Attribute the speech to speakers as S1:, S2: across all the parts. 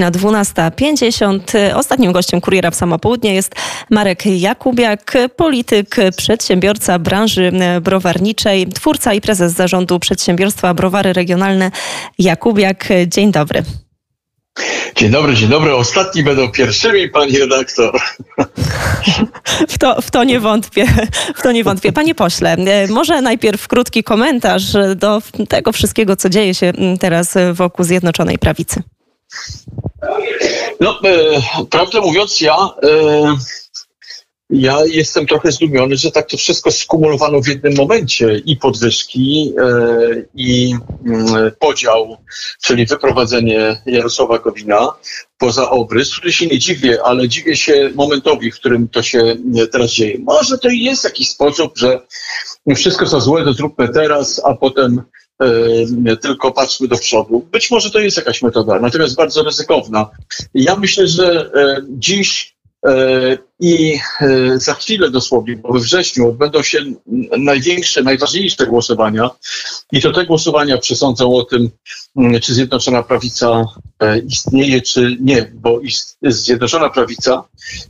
S1: Na 12.50 ostatnim gościem Kuriera w Samopołudnie jest Marek Jakubiak, polityk, przedsiębiorca branży browarniczej, twórca i prezes zarządu przedsiębiorstwa Browary Regionalne Jakubiak. Dzień dobry.
S2: Dzień dobry, dzień dobry. Ostatni będą pierwszymi, pani redaktor.
S1: W to, w to nie wątpię. W to nie wątpię. Panie pośle, może najpierw krótki komentarz do tego wszystkiego, co dzieje się teraz wokół Zjednoczonej Prawicy.
S2: No, e, prawdę mówiąc, ja, e, ja jestem trochę zdumiony, że tak to wszystko skumulowano w jednym momencie i podwyżki, e, i mm, podział, czyli wyprowadzenie Jarosława Gowina poza obrys, który się nie dziwię, ale dziwię się momentowi, w którym to się teraz dzieje. Może to jest jakiś sposób, że wszystko co złe to zróbmy teraz, a potem E, tylko patrzmy do przodu. Być może to jest jakaś metoda, natomiast bardzo ryzykowna. Ja myślę, że e, dziś i za chwilę dosłownie, bo we wrześniu odbędą się największe, najważniejsze głosowania i to te głosowania przesądzą o tym, mm, czy Zjednoczona Prawica istnieje, czy nie, bo Zjednoczona Prawica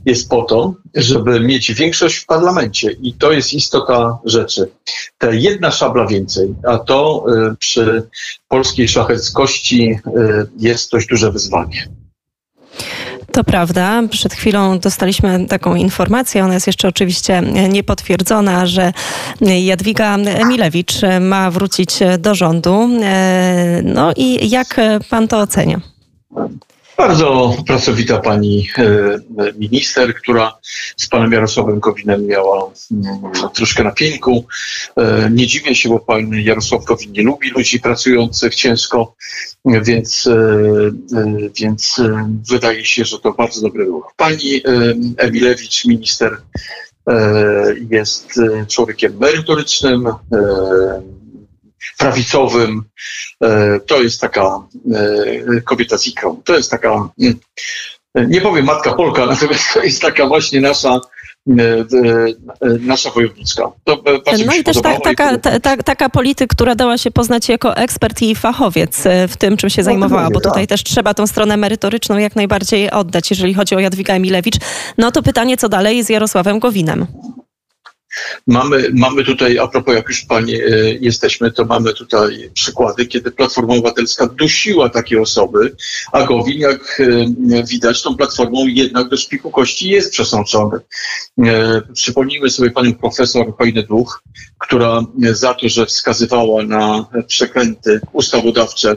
S2: jest po to, żeby mieć większość w parlamencie i to jest istota rzeczy. Ta jedna szabla więcej, a to przy polskiej szlacheckości jest dość duże wyzwanie.
S1: To prawda. Przed chwilą dostaliśmy taką informację, ona jest jeszcze oczywiście niepotwierdzona, że Jadwiga Emilewicz ma wrócić do rządu. E, no i jak pan to ocenia?
S2: Bardzo pracowita pani e, minister, która z panem Jarosławem Gowinem miała mm, troszkę na pieńku. E, nie dziwię się, bo pan Jarosław Gowin nie lubi ludzi pracujących ciężko, więc, e, więc wydaje się, że to bardzo dobry ruch. Pani Emilewicz, minister, jest człowiekiem merytorycznym, prawicowym. E, to jest taka e, kobieta z ikrą. To jest taka, mm, nie powiem matka Polka, natomiast to jest taka właśnie nasza e, nasza wojownicka. To
S1: no i też ta, taka, ta, taka polityk, która dała się poznać jako ekspert i fachowiec w tym, czym się no, zajmowała, bo tutaj tak. też trzeba tą stronę merytoryczną jak najbardziej oddać, jeżeli chodzi o Jadwigę Emilewicz. No to pytanie, co dalej z Jarosławem Gowinem?
S2: Mamy, mamy tutaj, a propos jak już Panie jesteśmy, to mamy tutaj przykłady, kiedy Platforma Obywatelska dusiła takie osoby, a Gowin, jak e, widać, tą Platformą jednak do szpiku kości jest przesączony. E, przypomnijmy sobie Panią profesor Hojny Duch, która za to, że wskazywała na przekręty ustawodawcze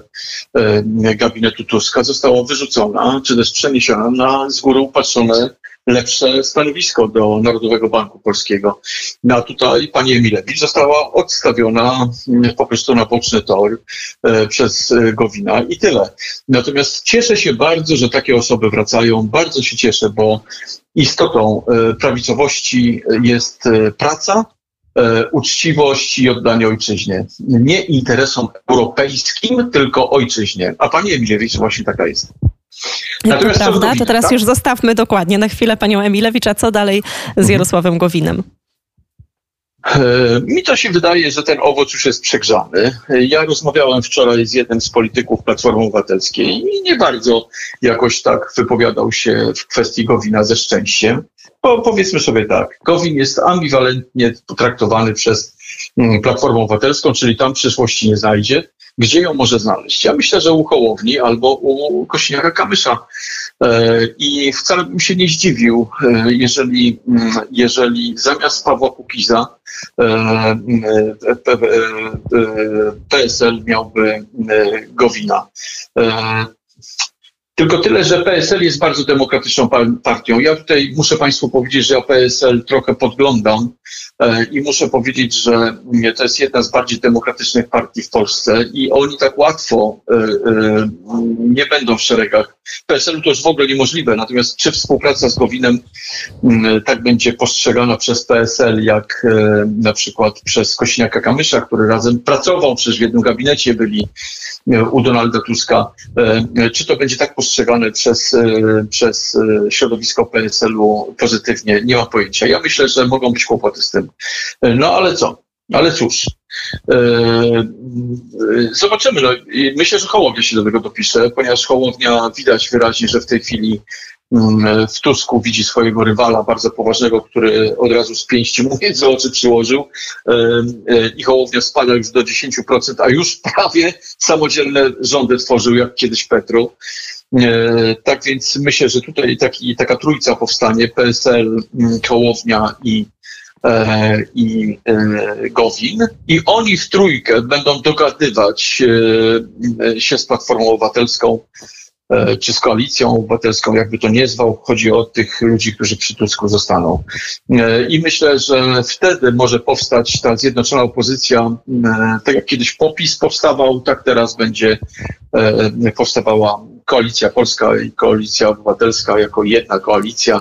S2: e, gabinetu Tuska, została wyrzucona, czy też przeniesiona na z góry upatrzone lepsze stanowisko do Narodowego Banku Polskiego. No a tutaj pani Emilewicz została odstawiona mm, po prostu na boczny tor e, przez e, Gowina i tyle. Natomiast cieszę się bardzo, że takie osoby wracają. Bardzo się cieszę, bo istotą e, prawicowości jest praca, uczciwość i oddanie ojczyźnie. Nie interesom europejskim, tylko ojczyźnie. A pani Emilewicz właśnie taka jest.
S1: Natomiast to prawda, to teraz tak? już zostawmy dokładnie na chwilę panią Emilewicz, a co dalej z mhm. Jarosławem Gowinem?
S2: E, mi to się wydaje, że ten owoc już jest przegrzany. Ja rozmawiałem wczoraj z jednym z polityków Platformy Obywatelskiej i nie bardzo jakoś tak wypowiadał się w kwestii Gowina ze szczęściem. Bo powiedzmy sobie tak, Gowin jest ambiwalentnie potraktowany przez mm, Platformę Obywatelską, czyli tam przyszłości nie znajdzie gdzie ją może znaleźć? Ja myślę, że u Hołowni albo u Kośniaka Kamysza. E, I wcale bym się nie zdziwił, e, jeżeli, mm, jeżeli zamiast Pawła Kukiza e, PSL miałby Gowina. Tylko tyle, że PSL jest bardzo demokratyczną partią. Ja tutaj muszę Państwu powiedzieć, że ja PSL trochę podglądam e, i muszę powiedzieć, że to jest jedna z bardziej demokratycznych partii w Polsce i oni tak łatwo e, e, nie będą w szeregach. PSL-u to już w ogóle niemożliwe, natomiast czy współpraca z Gowinem tak będzie postrzegana przez PSL, jak na przykład przez Kośniaka Kamysza, który razem pracował, przecież w jednym gabinecie byli u Donalda Tuska, czy to będzie tak postrzegane przez, e, przez e, środowisko PSL-u pozytywnie, nie mam pojęcia. Ja myślę, że mogą być kłopoty z tym. E, no ale co? Ale cóż, zobaczymy. No, myślę, że Hołownia się do tego dopisze, ponieważ Hołownia widać wyraźnie, że w tej chwili mm, w Tusku widzi swojego rywala bardzo poważnego, który od razu z pięści mu między oczy przyłożył i Hołownia spada już do 10%, a już prawie samodzielne rządy tworzył, jak kiedyś Petru. Tak więc myślę, że tutaj taki, taka trójca powstanie, PSL, mm, Hołownia i E, i e, Gowin i oni w trójkę będą dogadywać e, się z Platformą Obywatelską czy z koalicją obywatelską, jakby to nie zwał. Chodzi o tych ludzi, którzy przy Tusku zostaną. I myślę, że wtedy może powstać ta zjednoczona opozycja, tak jak kiedyś popis powstawał, tak teraz będzie powstawała Koalicja Polska i Koalicja Obywatelska jako jedna koalicja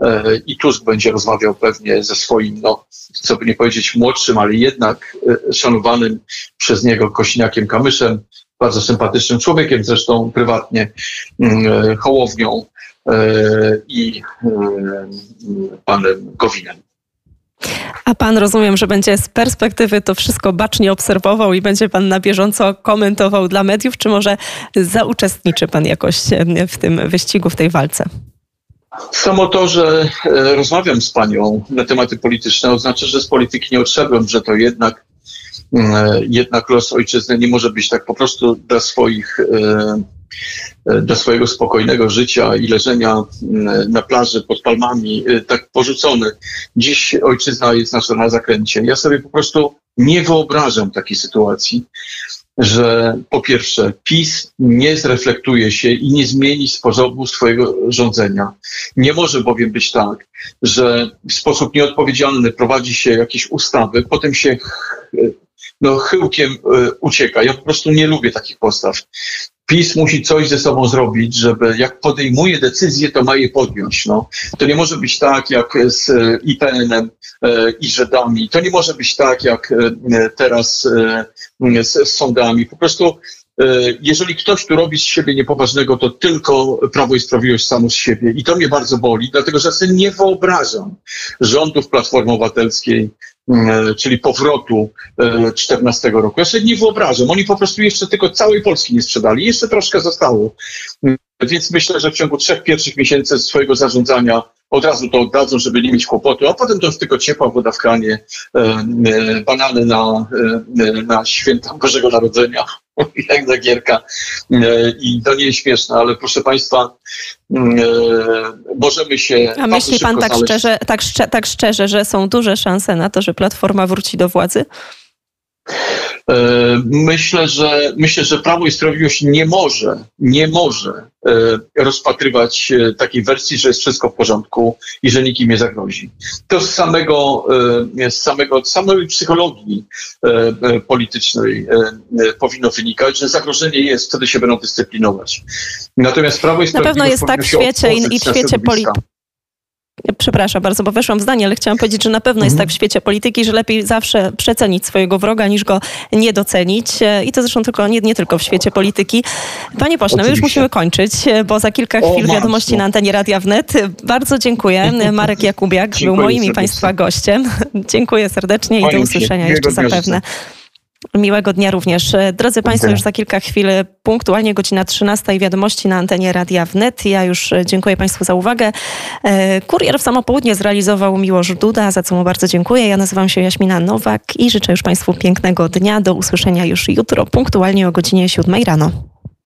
S2: e, i Tusk będzie rozmawiał pewnie ze swoim, no, co by nie powiedzieć młodszym, ale jednak e, szanowanym przez niego Kośniakiem Kamyszem, bardzo sympatycznym człowiekiem, zresztą prywatnie, mm, e, Hołownią i panem Gowinem.
S1: A pan rozumiem, że będzie z perspektywy to wszystko bacznie obserwował i będzie pan na bieżąco komentował dla mediów, czy może zauczestniczy pan jakoś w tym wyścigu, w tej walce?
S2: Samo to, że e, rozmawiam z panią na tematy polityczne, oznacza, że z polityki nie odszedłem, że to jednak, e, jednak los ojczyzny nie może być tak po prostu dla swoich e, E, do swojego spokojnego życia i leżenia na plaży pod palmami, e, tak porzucony. Dziś ojczyzna jest nasza na zakręcie. Ja sobie po prostu nie wyobrażam takiej sytuacji, że po pierwsze PiS nie zreflektuje się i nie zmieni sposobu swojego rządzenia. Nie może bowiem być tak, że w sposób nieodpowiedzialny prowadzi się jakieś ustawy, potem się no, chyłkiem ucieka. Ja po prostu nie lubię takich postaw. PiS musi coś ze sobą zrobić, żeby jak podejmuje decyzję, to ma je podjąć. No. To nie może być tak jak z e, IPN-em e, i Żydami. To nie może być tak jak e, teraz z, z sądami. Po prostu jeżeli ktoś tu robi z siebie niepoważnego, to tylko Prawo i Sprawiedliwość samo z siebie. I to mnie bardzo boli, dlatego że sobie nie wyobrażam rządów Platformy Obywatelskiej, czyli powrotu 14 e, roku. Ja sobie nie wyobrażam. Oni po prostu jeszcze tylko całej Polski nie sprzedali. Jeszcze troszkę zostało. Więc myślę, że w ciągu trzech pierwszych miesięcy swojego zarządzania od razu to oddadzą, żeby nie mieć kłopotu, a potem to już tylko ciepła woda w kranie, e, banany na, na święta Bożego Narodzenia, jak na gierka. I to nie jest śmieszne, ale proszę Państwa, możemy się.
S1: A myśli Pan tak szczerze, tak, szczerze, tak szczerze, że są duże szanse na to, że Platforma wróci do władzy?
S2: E, myślę, że myślę, że Prawo i Sprawiedliwość nie może, nie może e, rozpatrywać e, takiej wersji, że jest wszystko w porządku i że nikim nie zagrozi. To z samego, z samego z samej psychologii politycznej powinno wynikać, że zagrożenie jest, wtedy się będą dyscyplinować. Natomiast Prawo i Sprawiedliwość
S1: na pewno jest tak w świecie i, i w świecie polityki Przepraszam bardzo, bo weszłam w zdanie, ale chciałam powiedzieć, że na pewno jest mhm. tak w świecie polityki, że lepiej zawsze przecenić swojego wroga, niż go nie docenić. I to zresztą tylko, nie, nie tylko w świecie polityki. Panie pośle, my już musimy kończyć, bo za kilka chwil o, wiadomości na antenie Radia Wnet. Bardzo dziękuję. Marek Jakubiak był moim i Państwa gościem. dziękuję serdecznie i do usłyszenia jeszcze zapewne. Miłego dnia również. Drodzy Państwo, już za kilka chwil, punktualnie godzina 13 i wiadomości na antenie Radia Wnet. Ja już dziękuję Państwu za uwagę. E, kurier w samo południe zrealizował Miłosz Duda, za co mu bardzo dziękuję. Ja nazywam się Jaśmina Nowak i życzę już Państwu pięknego dnia. Do usłyszenia już jutro, punktualnie o godzinie 7 rano.